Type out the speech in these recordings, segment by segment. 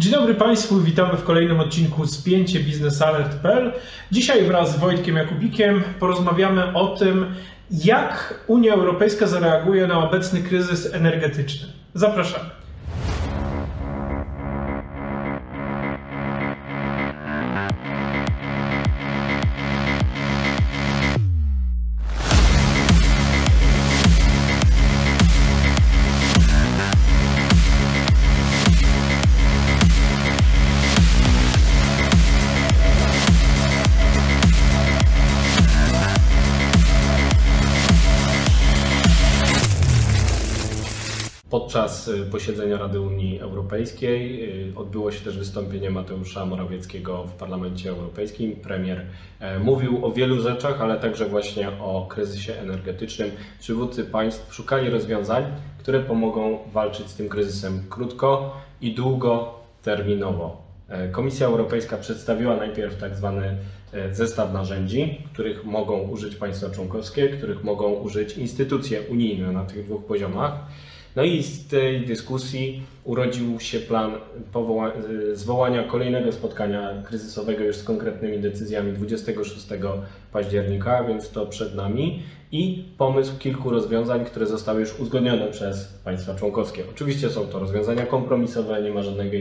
Dzień dobry Państwu, witamy w kolejnym odcinku Spięcie biznesalert.pl. Dzisiaj wraz z Wojtkiem Jakubikiem porozmawiamy o tym, jak Unia Europejska zareaguje na obecny kryzys energetyczny. Zapraszamy. Podczas y, posiedzenia Rady Unii Europejskiej y, odbyło się też wystąpienie Mateusza Morawieckiego w Parlamencie Europejskim. Premier e, mówił o wielu rzeczach, ale także właśnie o kryzysie energetycznym. Przywódcy państw szukali rozwiązań, które pomogą walczyć z tym kryzysem krótko i długoterminowo. E, Komisja Europejska przedstawiła najpierw tak zwany e, zestaw narzędzi, których mogą użyć państwa członkowskie, których mogą użyć instytucje unijne na tych dwóch poziomach. No i z tej dyskusji urodził się plan powoła- zwołania kolejnego spotkania kryzysowego już z konkretnymi decyzjami 26 października, więc to przed nami i pomysł kilku rozwiązań, które zostały już uzgodnione przez państwa członkowskie. Oczywiście są to rozwiązania kompromisowe, nie ma żadnego,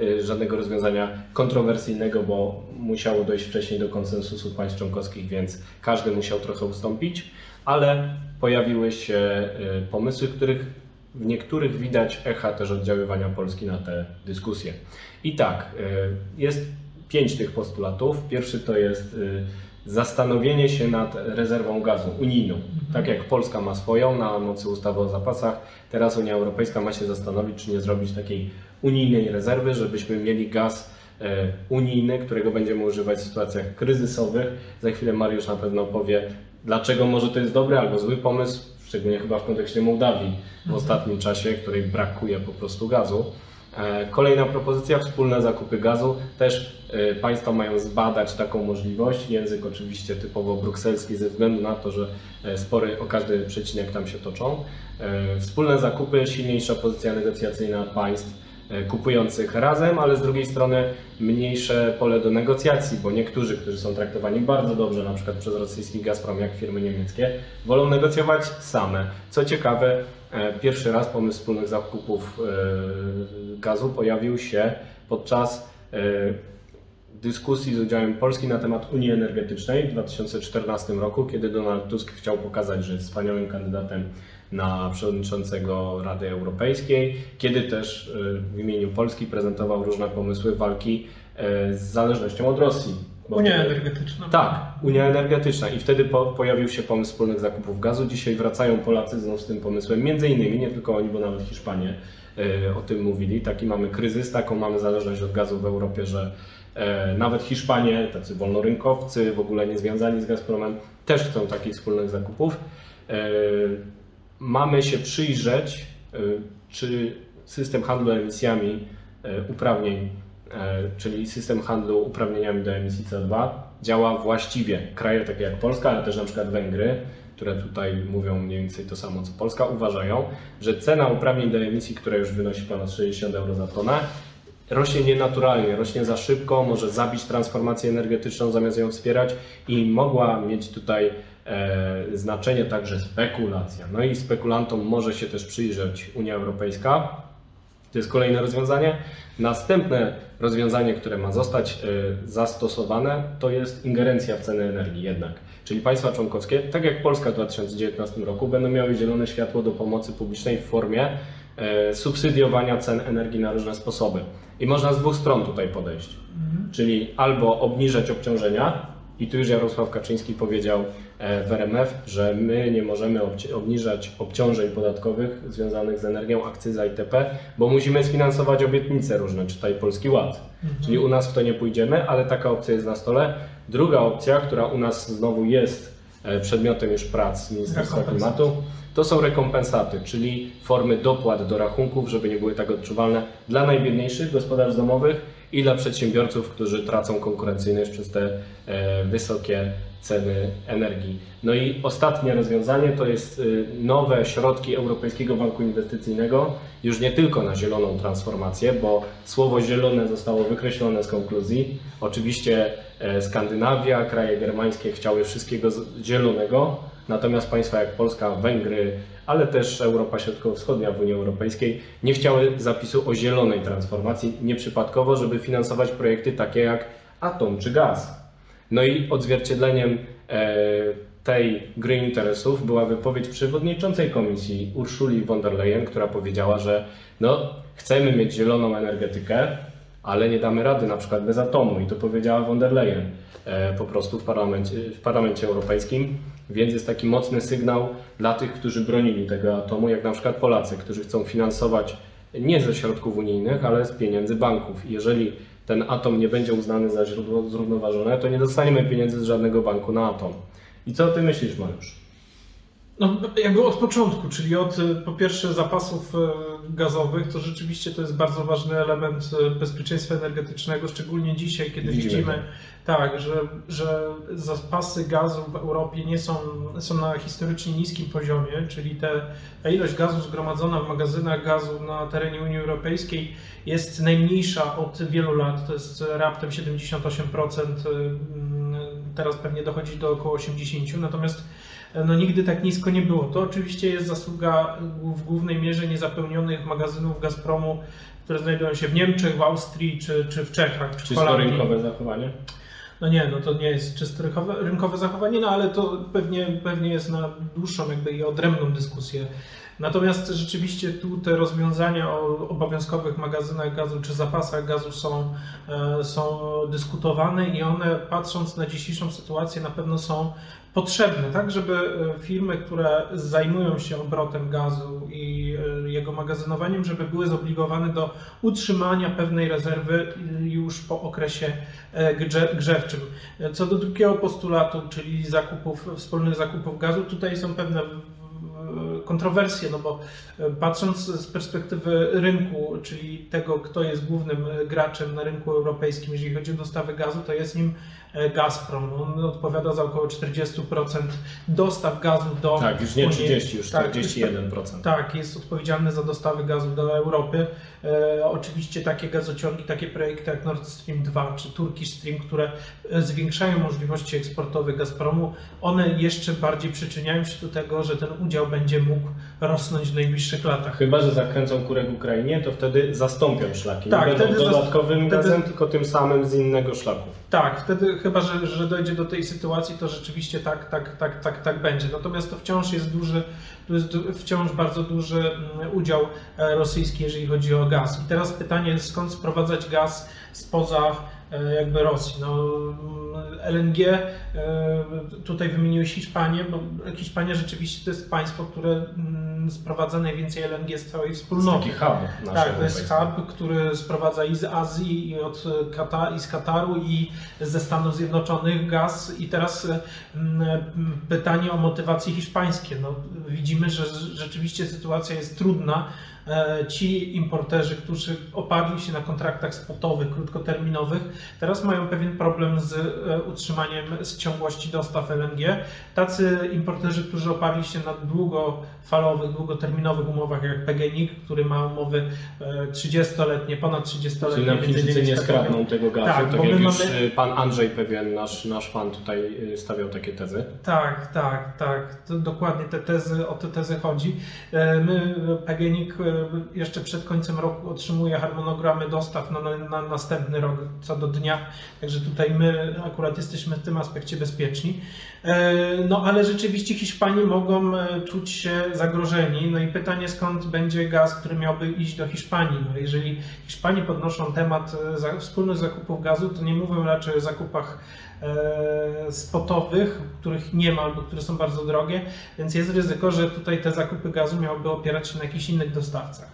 y, żadnego rozwiązania kontrowersyjnego, bo musiało dojść wcześniej do konsensusu państw członkowskich, więc każdy musiał trochę ustąpić, ale pojawiły się y, pomysły, których w niektórych widać echa też oddziaływania Polski na te dyskusje. I tak, y, jest pięć tych postulatów. Pierwszy to jest y, zastanowienie się nad rezerwą gazu unijną. Tak jak Polska ma swoją na mocy ustawy o zapasach, teraz Unia Europejska ma się zastanowić, czy nie zrobić takiej unijnej rezerwy, żebyśmy mieli gaz y, unijny, którego będziemy używać w sytuacjach kryzysowych. Za chwilę Mariusz na pewno powie, dlaczego może to jest dobry albo zły pomysł, szczególnie chyba w kontekście Mołdawii w ostatnim czasie, której brakuje po prostu gazu. E, Kolejna propozycja, wspólne zakupy gazu. Też e, państwa mają zbadać taką możliwość. Język oczywiście typowo brukselski ze względu na to, że e, spory o każdy przecinek tam się toczą. Wspólne zakupy, silniejsza pozycja negocjacyjna państw kupujących razem, ale z drugiej strony mniejsze pole do negocjacji, bo niektórzy, którzy są traktowani bardzo dobrze, na przykład przez rosyjski Gazprom, jak firmy niemieckie, wolą negocjować same. Co ciekawe, e, pierwszy raz pomysł wspólnych zakupów e, gazu pojawił się podczas e, dyskusji z udziałem Polski na temat Unii Energetycznej w 2014 roku, kiedy Donald Tusk chciał pokazać, że jest wspaniałym kandydatem na przewodniczącego Rady Europejskiej, kiedy też y, w imieniu Polski prezentował różne pomysły walki y, z zależnością od Rosji. Unia wtedy- energetyczna. tak, Unia Energetyczna i wtedy po, pojawił się pomysł wspólnych zakupów gazu. Dzisiaj wracają Polacy znów z tym pomysłem, między innymi, nie tylko oni, bo nawet Hiszpanie e, o tym mówili. Taki mamy kryzys, taką mamy zależność od gazu w Europie, że e, nawet Hiszpanie, tacy wolnorynkowcy, w ogóle nie związani z Gazpromem, też chcą takich wspólnych zakupów. E, mamy się przyjrzeć, e, czy system handlu emisjami e, uprawnień, e, czyli system handlu uprawnieniami do emisji CO2 działa właściwie. Kraje takie jak Polska, ale też na przykład Węgry, które tutaj mówią mniej więcej to samo co Polska, uważają, że cena uprawnień do emisji, która już wynosi ponad 60 euro za tonę, rośnie nienaturalnie, rośnie za szybko, może zabić transformację energetyczną zamiast ją wspierać i mogła mieć tutaj znaczenie także spekulacja. No i spekulantom może się też przyjrzeć Unia Europejska. To jest kolejne rozwiązanie. Następne rozwiązanie, które ma zostać e, zastosowane, to jest ingerencja w ceny energii jednak. Czyli państwa członkowskie, tak jak Polska w 2019 roku, będą miały zielone światło do pomocy publicznej w formie e, subsydiowania cen energii na różne sposoby. I można z dwóch stron tutaj podejść. Czyli albo obniżać obciążenia, i tu już Jarosław Kaczyński powiedział e, w RMF, że my nie możemy obci- obniżać obciążeń podatkowych związanych z energią, akcyza itp., bo musimy sfinansować obietnice różne, czytaj Polski Ład. Czyli u nas w to nie pójdziemy, ale taka opcja jest na stole. Druga opcja, która u nas znowu jest e, przedmiotem już prac Ministerstwa. Klimatu, to są rekompensaty, czyli formy dopłat do rachunków, żeby nie były tak odczuwalne dla najbiedniejszych gospodarstw domowych i dla przedsiębiorców, którzy tracą konkurencyjność przez te e, wysokie ceny energii. No i ostatnie rozwiązanie to jest y, nowe środki Europejskiego Banku Inwestycyjnego, już nie tylko na zieloną transformację, bo słowo zielone zostało wykreślone z konkluzji. Oczywiście e, Skandynawia, kraje germańskie chciały wszystkiego zielonego, natomiast państwa jak Polska, Węgry, ale też Europa Środkowo-Wschodnia w Unii Europejskiej nie chciały zapisu o zielonej transformacji, nieprzypadkowo, żeby finansować projekty takie jak atom czy gaz. No i odzwierciedleniem e, tej gry interesów była wypowiedź przewodniczącej komisji Urszuli von der Leyen, która powiedziała, że no, chcemy mieć zieloną energetykę, ale nie damy rady na przykład bez atomu. I to powiedziała von der Leyen e, po prostu w parlamencie, w parlamencie Europejskim. Więc jest taki mocny sygnał dla tych, którzy bronili tego atomu, jak na przykład Polacy, którzy chcą finansować nie ze środków unijnych, ale z pieniędzy banków. Jeżeli ten atom nie będzie uznany za źródło zrównoważone, to nie dostaniemy pieniędzy z żadnego banku na atom. I co ty myślisz, Mariusz? No, jakby od początku, czyli od po pierwsze zapasów e, gazowych, to rzeczywiście to jest bardzo ważny element e, bezpieczeństwa energetycznego, szczególnie dzisiaj, kiedy widzimy, widzimy tak, że, że zapasy gazu w Europie nie są, są na historycznie niskim poziomie, czyli te, ta ilość gazu zgromadzona w magazynach gazu na terenie Unii Europejskiej jest najmniejsza od wielu lat, to jest raptem 78%, mm, teraz pewnie dochodzi do około 80%, natomiast no nigdy tak nisko nie było. To oczywiście jest zasługa w głównej mierze niezapełnionych magazynów Gazpromu, które znajdują się w Niemczech, w Austrii czy, czy w Czechach. Czy Czysto rynkowe zachowanie? No nie, no to nie jest czysto rynkowe, rynkowe zachowanie, no ale to pewnie, pewnie jest na dłuższą jakby i odrębną dyskusję. Natomiast rzeczywiście tu te rozwiązania o obowiązkowych magazynach gazu czy zapasach gazu są, e, są dyskutowane i one patrząc na dzisiejszą sytuację na pewno są potrzebne, tak, żeby e, firmy, które zajmują się obrotem gazu i e, jego magazynowaniem, żeby były zobligowane do utrzymania pewnej rezerwy już po okresie grzewczym. Co do drugiego postulatu, czyli zakupów, wspólnych zakupów gazu, tutaj są pewne kontrowersje, no bo e, patrząc z perspektywy rynku, czyli tego, kto jest głównym e, graczem na rynku europejskim, jeżeli chodzi o dostawy gazu, to jest nim e, Gazprom. On odpowiada za około 40% dostaw gazu do Tak, już nie 30, już tak, 41%. Tak, jest odpowiedzialny za dostawy gazu do Europy. E, oczywiście takie gazociągi, takie projekty jak Nord Stream 2 czy Turkish Stream, które zwiększają możliwości eksportowe Gazpromu, one jeszcze bardziej przyczyniają się do tego, że ten udział będzie mógł rosnąć w najbliższych latach. Chyba, że zakręcą kurę w Ukrainie, to wtedy zastąpią szlaki. Tak, nie będą dodatkowym wtedy... gazem, tylko tym samym z innego szlaku. Tak, wtedy chyba, że, że dojdzie do tej sytuacji, to rzeczywiście tak, tak, tak, tak, tak będzie. Natomiast to wciąż jest duży, to jest wciąż bardzo duży mm, udział e, rosyjski, jeżeli chodzi o gaz. I teraz pytanie, skąd sprowadzać gaz spoza jakby Rosji. No, LNG, e, tutaj wymieniłeś Hiszpanię, bo Hiszpania rzeczywiście to jest państwo, które mm, sprowadza najwięcej LNG z całej wspólnoty. To taki hub. Tak, to jest hub, który sprowadza i z Azji, i, od Kata, i z Kataru, i ze Stanów Zjednoczonych gaz. I teraz mm, pytanie o motywacje hiszpańskie. No, widzimy, że rzeczywiście sytuacja jest trudna E, ci importerzy, którzy oparli się na kontraktach spotowych, krótkoterminowych, teraz mają pewien problem z e, utrzymaniem z ciągłości dostaw LNG. Tacy importerzy, którzy oparli się na długofalowych, długoterminowych umowach, jak PGNiG, który ma umowy 30-letnie, e, ponad 30-letnie. Czyli nam Chińczycy nie skradną tego gazu, tak, tak jak już mamy... pan Andrzej pewien, nasz, nasz fan tutaj stawiał takie tezy. Tak, tak, tak. To dokładnie te tezy, o te tezy chodzi. My, PGNiG jeszcze przed końcem roku otrzymuje harmonogramy dostaw na, na, na, następny rok co do dnia, także tutaj my akurat jesteśmy w tym aspekcie bezpieczni. E, no ale rzeczywiście Hiszpanie mogą e, czuć się zagrożeni. No i pytanie skąd będzie gaz, który miałby iść do Hiszpanii. No jeżeli Hiszpanie podnoszą temat e, wspólnych zakupów gazu, to nie mówią raczej o zakupach spotowych, których nie ma albo które są bardzo drogie, więc jest ryzyko, że tutaj te zakupy gazu miałyby opierać się na jakichś innych dostawcach.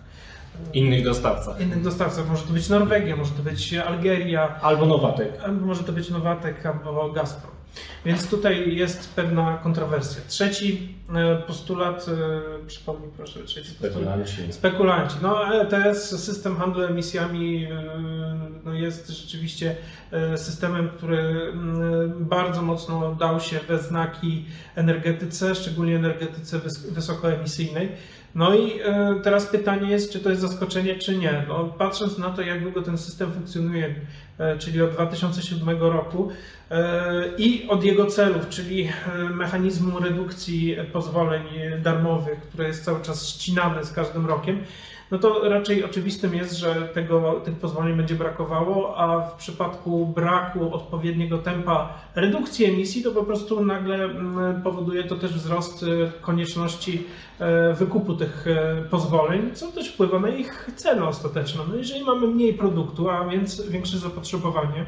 Innych dostawcach. Innych dostawcach. Może to być Norwegia, może to być Algeria. Albo Nowatek. Albo może to być Nowatek, albo Gazprom. Więc tutaj jest pewna kontrowersja. Trzeci e, postulat, e, przypomnij proszę, trzeci postulat. Spekulanci. Spekulanci. No ETS, system handlu emisjami e, no jest rzeczywiście systemem, który mm, bardzo mocno dał się we znaki energetyce, szczególnie energetyce wys- wysokoemisyjnej. No i e, teraz pytanie jest, czy to jest zaskoczenie, czy nie. No, patrząc na to, jak długo ten system funkcjonuje, e, czyli od 2007 roku e, i od jego celów, czyli mechanizmu redukcji pozwoleń darmowych, które jest cały czas ścinane z każdym rokiem, no to raczej oczywistym jest, że tego, tych pozwoleń będzie brakowało, a w przypadku braku odpowiedniego tempa redukcji emisji, to po prostu nagle mm, powoduje to też wzrost e, konieczności e, wykupu tych e, pozwoleń, co też wpływa na ich cenę ostateczną. No jeżeli mamy mniej produktu, a więc większe zapotrzebowanie,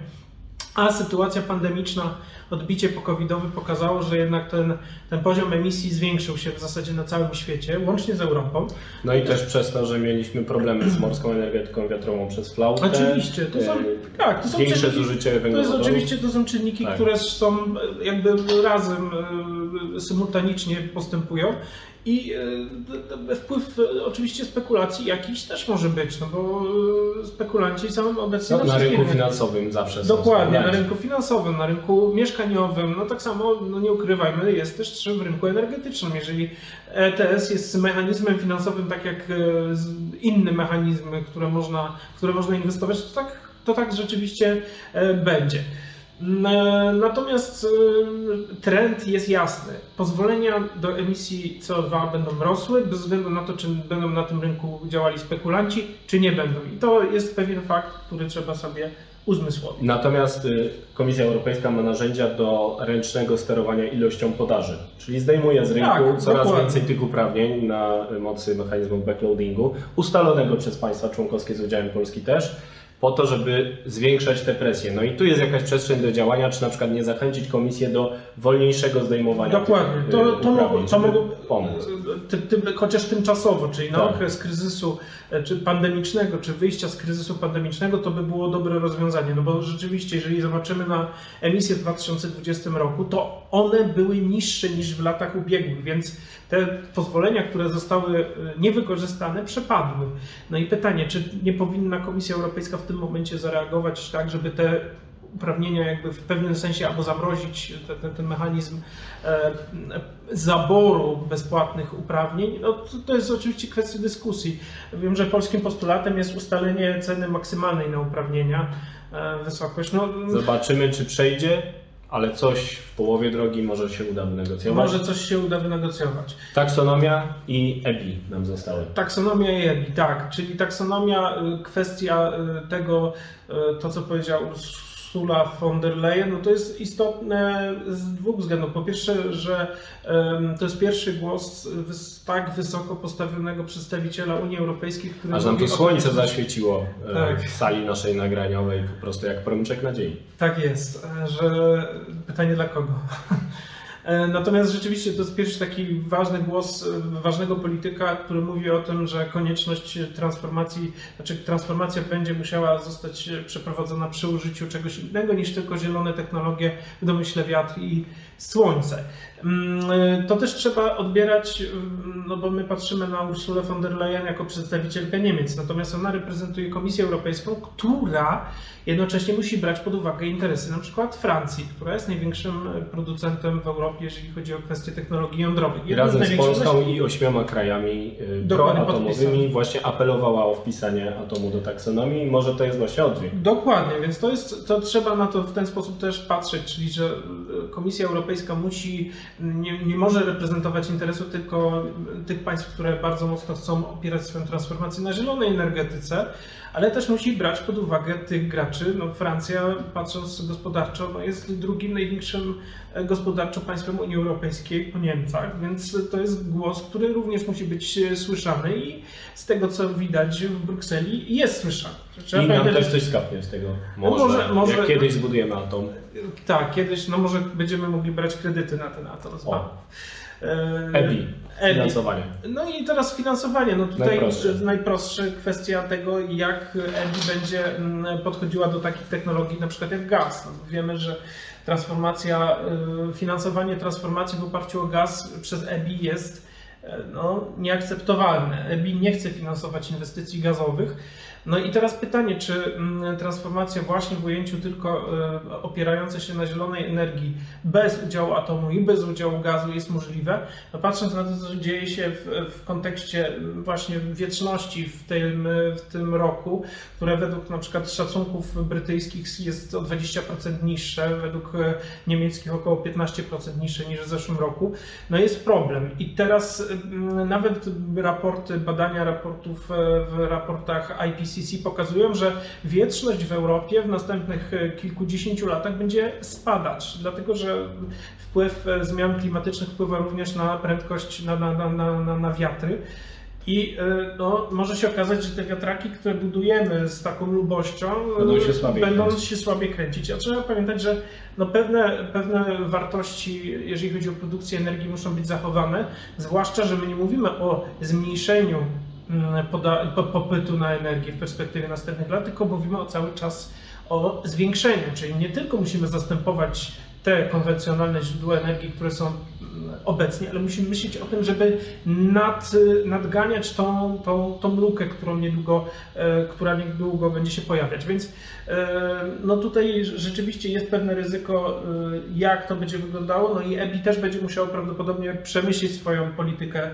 a sytuacja pandemiczna, odbicie po-covidowe pokazało, że jednak ten, ten poziom emisji zwiększył się w zasadzie na całym świecie, łącznie z Europą. No i też przez to, że mieliśmy problemy z morską energetyką wiatrową przez flautę. Oczywiście, to są, e, tak, to są Większe czynniki- zużycie To jest węglowodoru. oczywiście to są czynniki, Tak. które są e, jakby razem e, symultanicznie postępują i e, wpływ e, oczywiście spekulacji jakiś też może być, no bo e, spekulanci są obecnie No, na, na rynku finansowym zawsze są Dokładnie, na rynku finansowym, na rynku mieszkaniowym, no tak samo, no nie ukrywajmy, jest też w rynku energetycznym. Jeżeli ETS jest mechanizmem finansowym, tak jak inne mechanizmy, które można, które można inwestować, to tak, to tak rzeczywiście będzie. Natomiast e, trend jest jasny. Pozwolenia do emisji CO2 będą rosły bez względu na to, czy będą na tym rynku działali spekulanci, czy nie będą. I to jest pewien fakt, który trzeba sobie uzmysłowić. Natomiast y, Komisja Europejska ma narzędzia do ręcznego sterowania ilością podaży, czyli zdejmuje z rynku Tak, coraz dokładnie. więcej tych uprawnień na mocy mechanizmu backloadingu, ustalonego przez państwa członkowskie z udziałem Polski też, po to, żeby zwiększać te presje. No i tu jest jakaś przestrzeń do działania, czy na przykład nie zachęcić Komisję do wolniejszego zdejmowania Dokładnie. To, y, to, mogło, to mogło pomóc. ty, ty, chociaż tymczasowo, czyli na Tak. okres kryzysu e, czy pandemicznego, czy wyjścia z kryzysu pandemicznego, to by było dobre rozwiązanie. No bo rzeczywiście, jeżeli zobaczymy na emisję w 2020 roku, to one były niższe niż w latach ubiegłych, więc te pozwolenia, które zostały e, niewykorzystane, przepadły. No i pytanie, czy nie powinna Komisja Europejska w tym momencie zareagować tak, żeby te uprawnienia jakby w pewnym sensie albo zamrozić te, te, ten mechanizm e, zaboru bezpłatnych uprawnień, no to, to jest oczywiście kwestia dyskusji. Wiem, że polskim postulatem jest ustalenie ceny maksymalnej na uprawnienia, e, wysokość. No, Zobaczymy, czy przejdzie, ale coś w połowie drogi może się uda wynegocjować. może coś się uda wynegocjować. Taksonomia i EBI nam zostały. Taksonomia i EBI, tak, czyli taksonomia, y, kwestia y, tego, y, to co powiedział Ursula von der Leyen, no to jest istotne z dwóch względów. Po pierwsze, że to jest pierwszy głos tak wysoko postawionego przedstawiciela Unii Europejskiej, który Aż nam tu słońce zaświeciło e, Tak. w sali naszej nagraniowej, po prostu jak promyczek nadziei. Tak jest, e, że pytanie dla kogo? E, Natomiast rzeczywiście to jest pierwszy taki ważny głos e, ważnego polityka, który mówi o tym, że konieczność transformacji, znaczy transformacja będzie musiała zostać przeprowadzona przy użyciu czegoś innego niż tylko zielone technologie, w domyśle wiatr i słońce. Mm, e, To też trzeba odbierać, mm, no bo my patrzymy na Ursulę von der Leyen jako przedstawicielkę Niemiec, natomiast ona reprezentuje Komisję Europejską, która jednocześnie musi brać pod uwagę interesy na przykład Francji, która jest największym producentem w Europie, jeżeli chodzi o kwestie technologii jądrowych. I Jednym razem z największych Polską i ośmioma krajami proatomowymi podpisał. właśnie apelowała o wpisanie atomu do taksonomii i może to jest właśnie odwyk. Dokładnie, więc to jest, to trzeba na to w ten sposób też patrzeć, czyli że e, Komisja Europejska musi, nie, nie może reprezentować interesu tylko tych państw, które bardzo mocno chcą opierać swoją transformację na zielonej energetyce, ale też musi brać pod uwagę tych graczy. No, Francja, patrząc gospodarczo, no, jest drugim największym e, gospodarczo państwem Unii Europejskiej po Niemcach, więc to jest głos, który również musi być e, słyszany i z tego co widać w Brukseli jest słyszany. Trzeba I nam też coś skapnie z tego. No Może, może- może- jak kiedyś zbudujemy atom. Tak, kiedyś, no może będziemy mogli brać kredyty na ten atom z banków. E, EBI, EBI. finansowanie. No i teraz finansowanie. No tutaj Najprostsze. najprostsze kwestia tego, jak EBI będzie mm, podchodziła do takich technologii, na przykład jak gaz. No, wiemy, że transformacja, y, finansowanie transformacji w oparciu o gaz przez EBI jest e, no, nieakceptowalne. EBI nie chce finansować inwestycji gazowych. No i teraz pytanie, czy mm, transformacja właśnie w ujęciu tylko e, opierające się na zielonej energii bez udziału atomu i bez udziału gazu jest możliwe? No patrząc na to, co dzieje się w, w kontekście właśnie wieczności w tym, w tym roku, które według na przykład szacunków brytyjskich jest o 20% niższe, według e, niemieckich około 15% niższe niż w zeszłym roku, no jest problem. I teraz mm, nawet raporty, badania raportów e, w raportach IPCC pokazują, że wieczność w Europie w następnych e, kilkudziesięciu latach będzie spadać, dlatego że wpływ e, zmian klimatycznych wpływa również na prędkość, na, na, na- na wiatry. I e, no, może się okazać, że te wiatraki, które budujemy z taką lubością, Będą się słabiej będą kręcić. się słabiej kręcić. A trzeba pamiętać, że no pewne, pewne wartości, jeżeli chodzi o produkcję energii, muszą być zachowane, zwłaszcza, że my nie mówimy o zmniejszeniu mm, popytu na energię w perspektywie następnych lat, tylko mówimy o cały czas o zwiększeniu, czyli nie tylko musimy zastępować te konwencjonalne źródła energii, które są obecnie, ale musimy myśleć o tym, żeby nad, nadganiać tą, tą, tą lukę, którą niedługo, e, która niedługo będzie się pojawiać. Więc e, no tutaj rzeczywiście jest pewne ryzyko, e, jak to będzie wyglądało. No i EBI też będzie musiało prawdopodobnie przemyśleć swoją politykę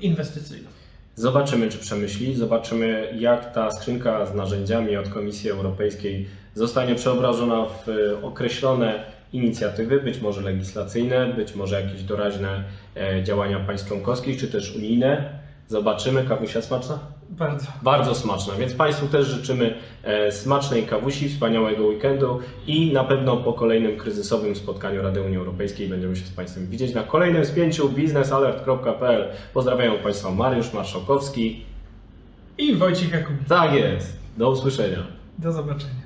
inwestycyjną. Zobaczymy, czy przemyśli, zobaczymy, jak ta skrzynka z narzędziami od Komisji Europejskiej zostanie przeobrażona w określone inicjatywy, być może legislacyjne, być może jakieś doraźne e, działania państw członkowskich, czy też unijne. Zobaczymy. Kawusia smaczna? Bardzo. Bardzo smaczna, więc Państwu też życzymy e, smacznej kawusi, wspaniałego weekendu i na pewno po kolejnym kryzysowym spotkaniu Rady Unii Europejskiej będziemy się z Państwem widzieć na kolejnym spięciu biznesalert.pl. Pozdrawiam Państwa Mariusz Marszałkowski. I Wojciech Jakubik. Tak jest. Do usłyszenia. Do zobaczenia.